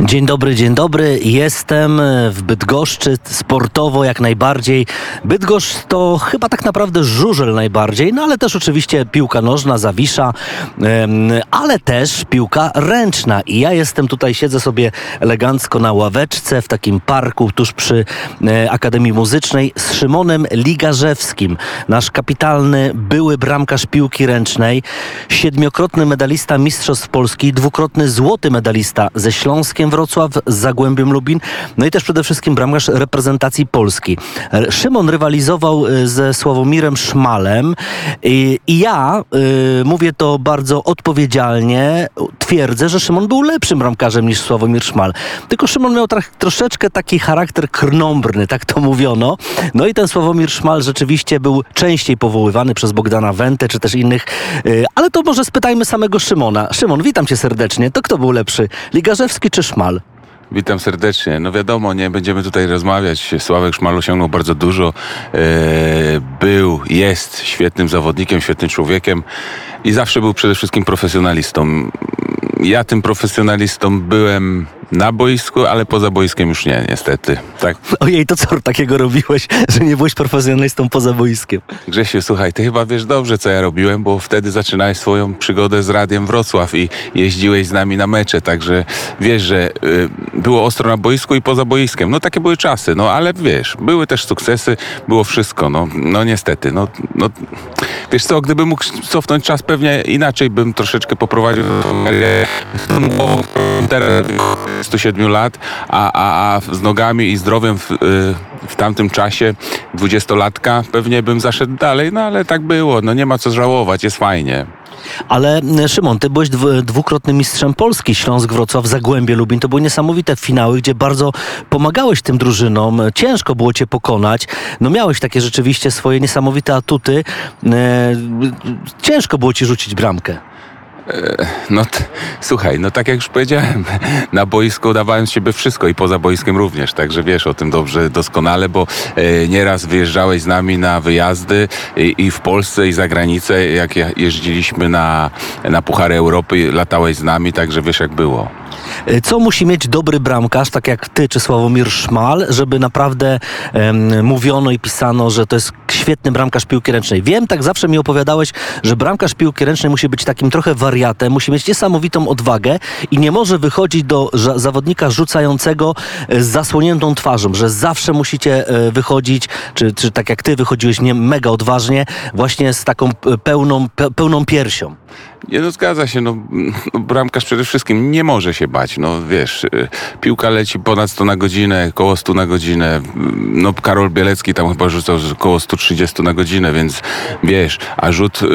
Dzień dobry, dzień dobry. Jestem w Bydgoszczy sportowo jak najbardziej. Bydgoszcz to chyba tak naprawdę żużel najbardziej, no ale też oczywiście piłka nożna, zawisza, ale też piłka ręczna. I ja jestem tutaj, siedzę sobie elegancko na ławeczce w takim parku tuż przy e, Akademii Muzycznej z Szymonem Ligarzewskim. Nasz kapitalny były bramkarz piłki ręcznej, siedmiokrotny medalista Mistrzostw Polski, dwukrotny złoty medalista ze Śląskiem Wrocław, z Zagłębiem Lubin, no i też przede wszystkim bramkarz reprezentacji Polski. R- Szymon rywalizował y, ze Sławomirem Szmalem i, i ja y, mówię to bardzo odpowiedzialnie, twierdzę, że Szymon był lepszym bramkarzem niż Sławomir Szmal. Tylko Szymon miał troszeczkę taki charakter krnąbrny, tak to mówiono. No i ten Sławomir Szmal rzeczywiście był częściej powoływany przez Bogdana Wentę czy też innych, y, ale to może spytajmy samego Szymona. Szymon, witam cię serdecznie. To kto był lepszy? Ligarzewski czy Szmal? Witam serdecznie. No wiadomo, nie będziemy tutaj rozmawiać. Sławek Szmal osiągnął bardzo dużo. E, był, jest świetnym zawodnikiem, świetnym człowiekiem i zawsze był przede wszystkim profesjonalistą. Ja tym profesjonalistą byłem na boisku, ale poza boiskiem już nie, niestety. Tak. Ojej, to co takiego robiłeś, że nie byłeś profesjonalistą poza boiskiem? Grzesiu, słuchaj, ty chyba wiesz dobrze, co ja robiłem, bo wtedy zaczynałeś swoją przygodę z Radiem Wrocław i jeździłeś z nami na mecze, także wiesz, że y, było ostro na boisku i poza boiskiem. No takie były czasy, no ale wiesz, były też sukcesy, było wszystko, no, no niestety, no, no wiesz co, gdybym mógł cofnąć czas, pewnie inaczej bym troszeczkę poprowadził teraz 107 lat, a, a, a z nogami i zdrowiem w, y, w tamtym czasie 20-latka pewnie bym zaszedł dalej, no ale tak było, no nie ma co żałować, jest fajnie. Ale e, Szymon, ty byłeś dwu, dwukrotnym mistrzem Polski, Śląsk, Wrocław, Zagłębie, Lubin. To były niesamowite finały, gdzie bardzo pomagałeś tym drużynom. Ciężko było cię pokonać. No miałeś takie rzeczywiście swoje niesamowite atuty. E, ciężko było ci rzucić bramkę. No t- słuchaj, no tak jak już powiedziałem, na boisku dawałem z siebie wszystko i poza boiskiem również, także wiesz o tym dobrze, doskonale, bo e, nieraz wyjeżdżałeś z nami na wyjazdy i, i w Polsce i za granicę, jak ja- jeździliśmy na, na Puchary Europy, latałeś z nami, także wiesz jak było. E, Co musi mieć dobry bramkarz, tak jak ty czy Sławomir Szmal, żeby naprawdę em, mówiono i pisano, że to jest świetny bramkarz piłki ręcznej? Wiem, tak zawsze mi opowiadałeś, że bramkarz piłki ręcznej musi być takim trochę wariatem, musi mieć niesamowitą odwagę i nie może wychodzić do zawodnika rzucającego e, z zasłoniętą twarzą, że zawsze musicie e, wychodzić, czy, czy tak jak ty wychodziłeś nie mega odważnie, właśnie z taką pełną, pe, pełną piersią. Nie, no zgadza się, no, no bramkarz przede wszystkim nie może się bać, no wiesz, y, piłka leci ponad 100 na godzinę, koło 100 na godzinę, y, no Karol Bielecki tam chyba rzucał koło 130 na godzinę, więc wiesz, a rzut y,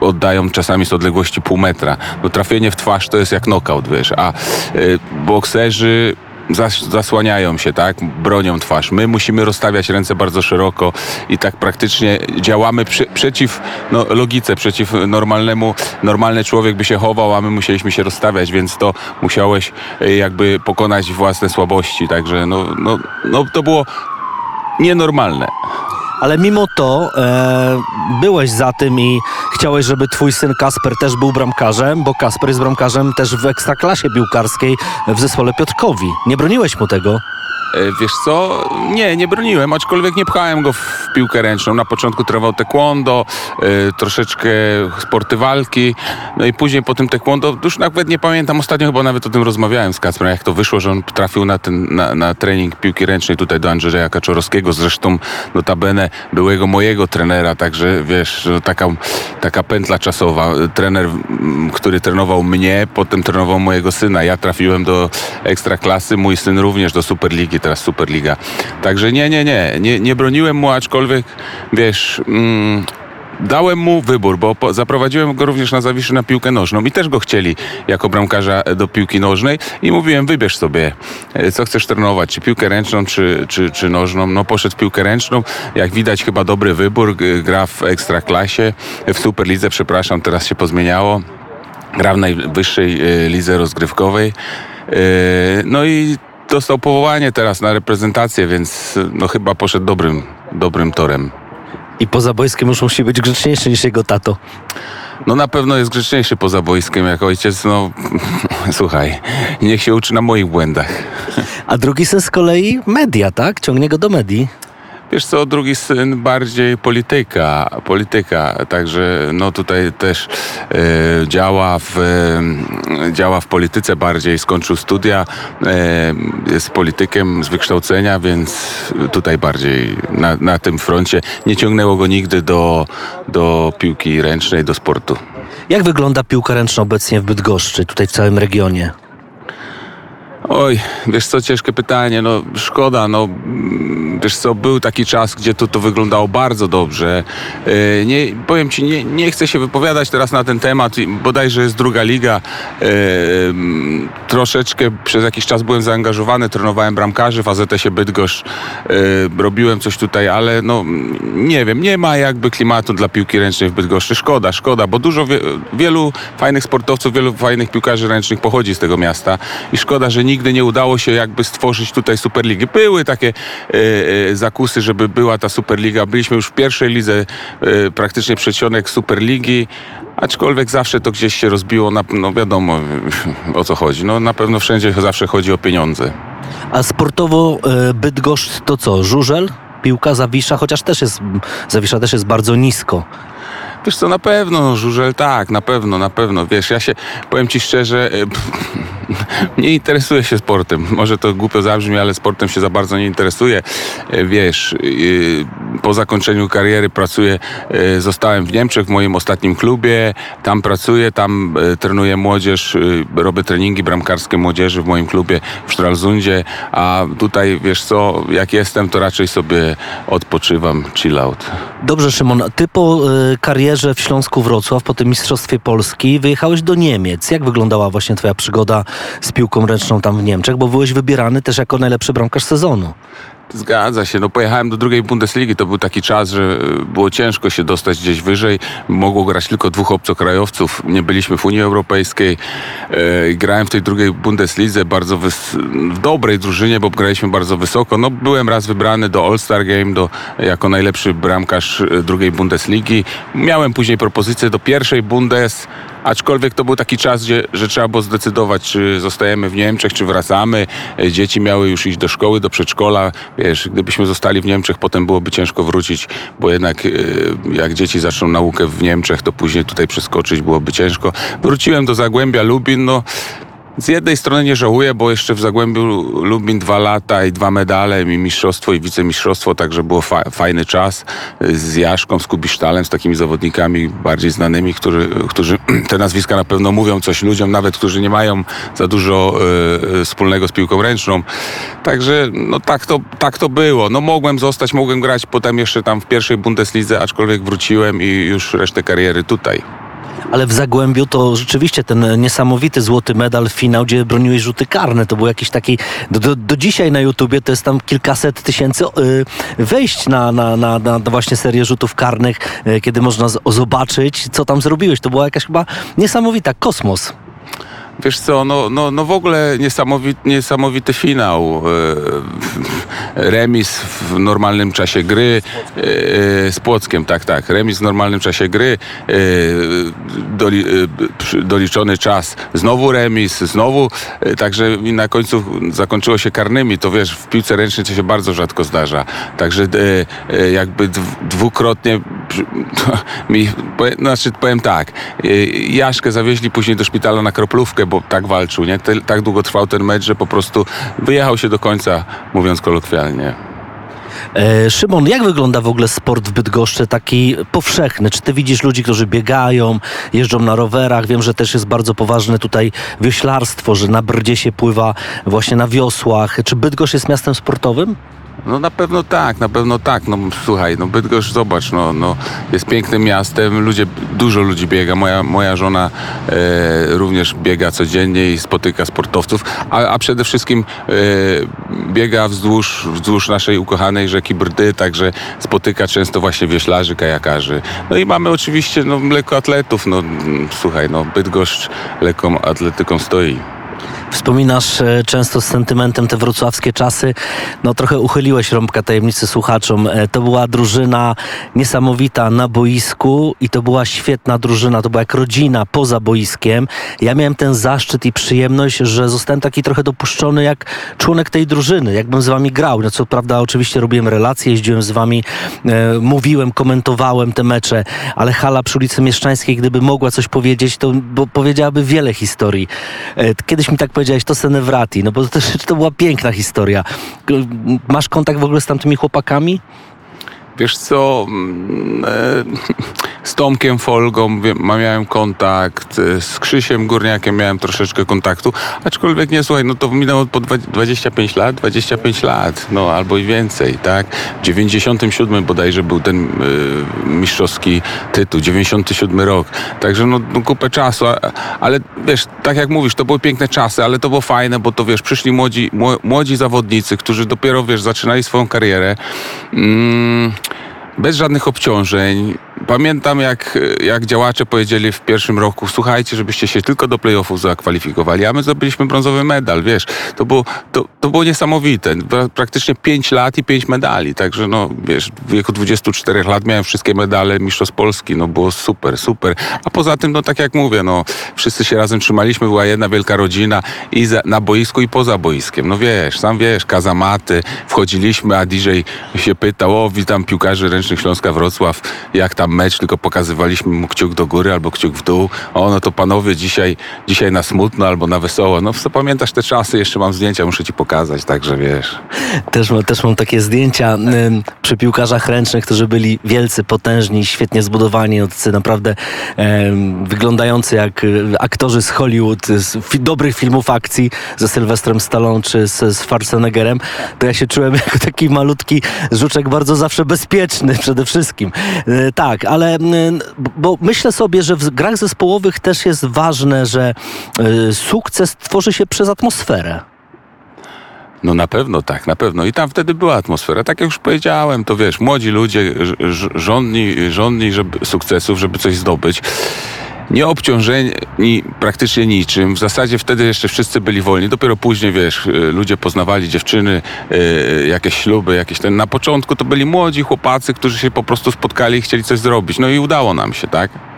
oddają czasami z odległości pół metra, no trafienie w twarz to jest jak knockout, wiesz, a y, bokserzy zas, zasłaniają się, tak? Bronią twarz. My musimy rozstawiać ręce bardzo szeroko i tak praktycznie działamy przy, przeciw no, logice, przeciw normalnemu. Normalny człowiek by się chował, a my musieliśmy się rozstawiać, więc to musiałeś e, jakby pokonać własne słabości. Także no, no, no to było nienormalne. Ale mimo to e, byłeś za tym i chciałeś, żeby twój syn Kasper też był bramkarzem, bo Kasper jest bramkarzem też w ekstraklasie piłkarskiej w zespole Piotrkowi. Nie broniłeś mu tego? E, Wiesz co? Nie, nie broniłem, aczkolwiek nie pchałem go w piłkę ręczną. Na początku trenował taekwondo, e, troszeczkę sporty walki, no i później po tym taekwondo, już nawet nie pamiętam, ostatnio chyba nawet o tym rozmawiałem z Kacprem, jak to wyszło, że on trafił na, ten, na, na trening piłki ręcznej tutaj do Andrzeja Kaczorowskiego, zresztą notabene byłego mojego trenera, także wiesz, no taka, taka pętla czasowa. Trener, który trenował mnie, potem trenował mojego syna. Ja trafiłem do ekstraklasy, mój syn również do Superligi, teraz Superliga. Także nie, nie, nie, nie, nie broniłem mu, aczkolwiek wiesz... Mm, Dałem mu wybór, bo po, zaprowadziłem go również na Zawiszy na piłkę nożną i też go chcieli jako bramkarza do piłki nożnej i mówiłem, wybierz sobie, e, co chcesz trenować, czy piłkę ręczną, czy, czy, czy nożną. No poszedł w piłkę ręczną, jak widać chyba dobry wybór, gra w Ekstraklasie, w Superlidze, przepraszam, teraz się pozmieniało. Gra w najwyższej e, lidze rozgrywkowej. E, No i dostał powołanie teraz na reprezentację, więc no chyba poszedł dobrym, dobrym torem. I poza boiskiem już musi być grzeczniejszy niż jego tato. No na pewno jest grzeczniejszy poza boiskiem jak ojciec, no słuchaj, niech się uczy na moich błędach. A drugi syn z kolei media, tak? Ciągnie go do medii. Wiesz co, drugi syn bardziej polityka, polityka, także no tutaj też e, działa, w, e, działa w polityce bardziej, skończył studia, e, jest politykiem z wykształcenia, więc tutaj bardziej na, na tym froncie nie ciągnęło go nigdy do, do piłki ręcznej, do sportu. Jak wygląda piłka ręczna obecnie w Bydgoszczy, tutaj w całym regionie? Oj, wiesz co, ciężkie pytanie, no szkoda, no mm, wiesz co, był taki czas, gdzie to, to wyglądało bardzo dobrze. E, nie, powiem ci, nie, nie chcę się wypowiadać teraz na ten temat, bodajże jest druga liga. Mm, troszeczkę przez jakiś czas byłem zaangażowany, trenowałem bramkarzy w AZS-ie Bydgoszcz, e, robiłem coś tutaj, ale no nie wiem, nie ma jakby klimatu dla piłki ręcznej w Bydgoszczy. Szkoda, szkoda, bo dużo, wie, wielu fajnych sportowców, wielu fajnych piłkarzy ręcznych pochodzi z tego miasta i szkoda, że nigdy nie udało się jakby stworzyć tutaj Superligi. Były takie e, e, zakusy, żeby była ta Superliga. Byliśmy już w pierwszej lidze, e, praktycznie przedsionek Superligi, aczkolwiek zawsze to gdzieś się rozbiło, na, no wiadomo o co chodzi. No na pewno wszędzie zawsze chodzi o pieniądze. A sportowo e, Bydgoszcz to co? Żużel? Piłka Zawisza, chociaż też jest, Zawisza też jest bardzo nisko. Wiesz co, na pewno, no, żużel tak, na pewno, na pewno. Wiesz, ja się, powiem ci szczerze, e, nie interesuję się sportem. Może to głupio zabrzmi, ale sportem się za bardzo nie interesuję. E, Wiesz, e, po zakończeniu kariery pracuję, e, zostałem w Niemczech w moim ostatnim klubie, tam pracuję, tam e, trenuję młodzież, e, robię treningi bramkarskie młodzieży w moim klubie w Stralsundzie, a tutaj, wiesz co, jak jestem, to raczej sobie odpoczywam, chill out. Dobrze, Szymon, ty po karierze w Śląsku Wrocław, po tym Mistrzostwie Polski, wyjechałeś do Niemiec. Jak wyglądała właśnie twoja przygoda z piłką ręczną tam w Niemczech? Bo byłeś wybierany też jako najlepszy bramkarz sezonu. Zgadza się. No pojechałem do drugiej Bundesligi. To był taki czas, że e, było ciężko się dostać gdzieś wyżej. Mogło grać tylko dwóch obcokrajowców. Nie byliśmy w Unii Europejskiej. E, grałem w tej drugiej Bundeslidze bardzo w dobrej drużynie, bo graliśmy bardzo wysoko. No, byłem raz wybrany do All-Star Game do, jako najlepszy bramkarz e, drugiej Bundesligi. Miałem później propozycję do pierwszej Bundes. Aczkolwiek to był taki czas, gdzie, że trzeba było zdecydować, czy zostajemy w Niemczech, czy wracamy. E, Dzieci miały już iść do szkoły, do przedszkola. Wiesz, gdybyśmy zostali w Niemczech, potem byłoby ciężko wrócić, bo jednak e, jak dzieci zaczną naukę w Niemczech, to później tutaj przeskoczyć byłoby ciężko. Wróciłem do Zagłębia Lubin, no z jednej strony nie żałuję, bo jeszcze w Zagłębiu Lubin dwa lata i dwa medale, i mistrzostwo i wicemistrzostwo, także było fa- fajny czas z Jaszką, z Kubisztalem, z takimi zawodnikami bardziej znanymi, którzy, którzy te nazwiska na pewno mówią coś ludziom, nawet którzy nie mają za dużo e, wspólnego z piłką ręczną. Także no tak to, tak to było. No mogłem zostać, mogłem grać potem jeszcze tam w pierwszej Bundeslidze, aczkolwiek wróciłem i już resztę kariery tutaj. Ale w Zagłębiu to rzeczywiście ten niesamowity złoty medal, finał, gdzie broniłeś rzuty karne. To był jakiś taki... Do, do, dzisiaj na YouTubie to jest tam kilkaset tysięcy y, wejść na, na, na, na właśnie serię rzutów karnych, y, kiedy można zobaczyć, co tam zrobiłeś. To była jakaś chyba niesamowita kosmos. Wiesz co, no, no, no w ogóle niesamowity, niesamowity finał. E, Remis w normalnym czasie gry e, z Płockiem, tak, tak. Remis w normalnym czasie gry, e, e, doliczony czas, znowu remis, znowu, e, także na końcu zakończyło się karnymi. To wiesz, w piłce ręcznej to się bardzo rzadko zdarza. Także e, e, jakby dw- dwukrotnie mi, znaczy powiem tak, e, Jaszkę zawieźli później do szpitala na kroplówkę, bo tak walczył, nie? Tak długo trwał ten mecz, że po prostu wyjechał się do końca, mówiąc kolokwialnie. E, Szymon, jak wygląda w ogóle sport w Bydgoszczy taki powszechny? Czy ty widzisz ludzi, którzy biegają, jeżdżą na rowerach? Wiem, że też jest bardzo poważne tutaj wioślarstwo, że na brdzie się pływa właśnie na wiosłach. Czy Bydgoszcz jest miastem sportowym? No na pewno tak, na pewno tak. No słuchaj, no Bydgoszcz, zobacz, no, no jest pięknym miastem, ludzie, dużo ludzi biega. Moja, moja żona e, również biega codziennie i spotyka sportowców, a, a przede wszystkim e, biega wzdłuż, wzdłuż naszej ukochanej rzeki Brdy, także spotyka często właśnie wioślarzy, kajakarzy. No i mamy oczywiście no, lekkoatletów, no mm, słuchaj, no Bydgoszcz lekką atletyką stoi. Wspominasz e, często z sentymentem te wrocławskie czasy. No trochę uchyliłeś rąbka tajemnicy słuchaczom. E, To była drużyna niesamowita na boisku i to była świetna drużyna. To była jak rodzina poza boiskiem. Ja miałem ten zaszczyt i przyjemność, że zostałem taki trochę dopuszczony jak członek tej drużyny. Jakbym z wami grał. No co prawda oczywiście robiłem relacje, jeździłem z wami, e, mówiłem, komentowałem te mecze, ale hala przy ulicy Mieszczańskiej, gdyby mogła coś powiedzieć, to bo powiedziałaby wiele historii. E, Kiedyś mi tak powiedziałeś, to Senevrati, no bo to to była piękna historia. Masz kontakt w ogóle z tamtymi chłopakami? Wiesz co, mm, e, z Tomkiem Folgą miałem kontakt, e, z Krzysiem Górniakiem miałem troszeczkę kontaktu, aczkolwiek nie, słuchaj, no to minęło po dwa- 25 lat, 25 lat, no albo i więcej, tak? W 97 bodajże był ten e, mistrzowski tytuł, 97 rok, także no, no kupę czasu, ale wiesz, tak jak mówisz, to były piękne czasy, ale to było fajne, bo to wiesz, przyszli młodzi, mło- młodzi zawodnicy, którzy dopiero, wiesz, zaczynali swoją karierę, mm, bez żadnych obciążeń. Pamiętam, jak, jak działacze powiedzieli w pierwszym roku, słuchajcie, żebyście się tylko do playoffów zakwalifikowali, a my zdobyliśmy brązowy medal, wiesz. To było, to, to było niesamowite. Pra- Praktycznie 5 lat i 5 medali, także no, wiesz, w wieku 24 lat miałem wszystkie medale Mistrzostw Polski, no było super, super. A poza tym, no tak jak mówię, no, wszyscy się razem trzymaliśmy, była jedna wielka rodzina i za, na boisku i poza boiskiem. No wiesz, sam wiesz, kazamaty, wchodziliśmy, a DJ się pytał, o witam piłkarzy ręcznych Śląska Wrocław, jak tam mecz, tylko pokazywaliśmy mu kciuk do góry albo kciuk w dół. O, no to panowie dzisiaj, dzisiaj na smutno albo na wesoło. No pamiętasz te czasy, jeszcze mam zdjęcia, muszę ci pokazać, także wiesz. Też, też mam takie zdjęcia ym, przy piłkarzach ręcznych, którzy byli wielcy, potężni, świetnie zbudowani, no, tacy naprawdę em, wyglądający jak y, aktorzy z Hollywood, z fi- dobrych filmów akcji ze Sylwestrem Stallone czy z, z Schwarzeneggerem. To ja się czułem jako taki malutki żuczek, bardzo zawsze bezpieczny przede wszystkim. E, tak, ale mm, bo myślę sobie, że w grach zespołowych też jest ważne, że y, sukces tworzy się przez atmosferę. No na pewno tak, na pewno. I tam wtedy była atmosfera. Tak jak już powiedziałem, to wiesz, młodzi ludzie żądni, żądni żeby, sukcesów, żeby coś zdobyć. Nie obciążeni praktycznie niczym. W zasadzie wtedy jeszcze wszyscy byli wolni. Dopiero później, wiesz, y, ludzie poznawali dziewczyny, y, jakieś śluby, jakieś ten. Na początku to byli młodzi chłopacy, którzy się po prostu spotkali i chcieli coś zrobić. No i udało nam się, tak?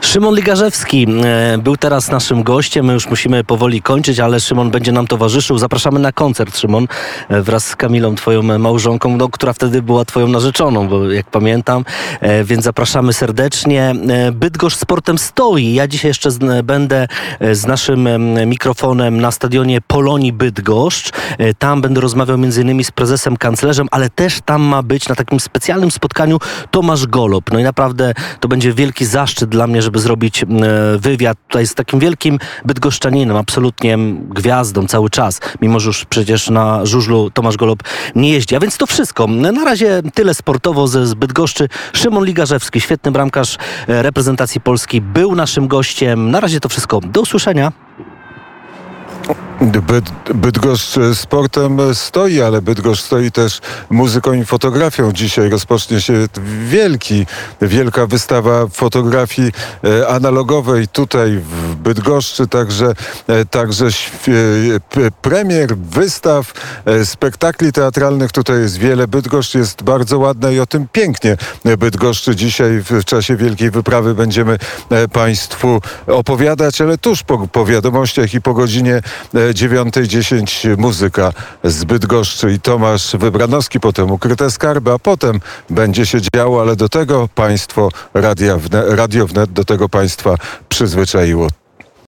Szymon Ligarzewski e, był teraz naszym gościem. My już musimy powoli kończyć, ale Szymon będzie nam towarzyszył. Zapraszamy na koncert, Szymon, e, wraz z Kamilą, twoją małżonką, no, która wtedy była twoją narzeczoną, bo jak pamiętam. E, Więc zapraszamy serdecznie. Bydgoszcz sportem stoi. Ja dzisiaj jeszcze będę z naszym em, mikrofonem na stadionie Polonii Bydgoszcz. Tam będę rozmawiał między innymi z prezesem kanclerzem, ale też tam ma być na takim specjalnym spotkaniu Tomasz Golob. No i naprawdę to będzie wielki zaszczyt dla mnie, żeby zrobić e, wywiad tutaj z takim wielkim bydgoszczaninem, absolutnie gwiazdą cały czas, mimo że już przecież na żużlu Tomasz Golob nie jeździ. A więc to wszystko. Na razie tyle sportowo ze Bydgoszczy. Szymon Ligarzewski, świetny bramkarz e, reprezentacji Polski, był naszym gościem. Na razie to wszystko. Do usłyszenia. Byd, Bydgoszcz e, sportem e, stoi, ale Bydgoszcz stoi też muzyką i fotografią. Dzisiaj rozpocznie się wielki, wielka wystawa fotografii e, analogowej tutaj w Bydgoszczy, także, także premier, wystaw, spektakli teatralnych. Tutaj jest wiele. Bydgoszcz jest bardzo ładna i o tym pięknie Bydgoszczy dzisiaj w czasie wielkiej wyprawy będziemy Państwu opowiadać, ale tuż po, po wiadomościach i po godzinie 9.10 muzyka z Bydgoszczy i Tomasz Wybranowski, potem ukryte skarby, a potem będzie się działo, ale do tego Państwo Radia Wne, Radio Wnet do tego Państwa przyzwyczaiło.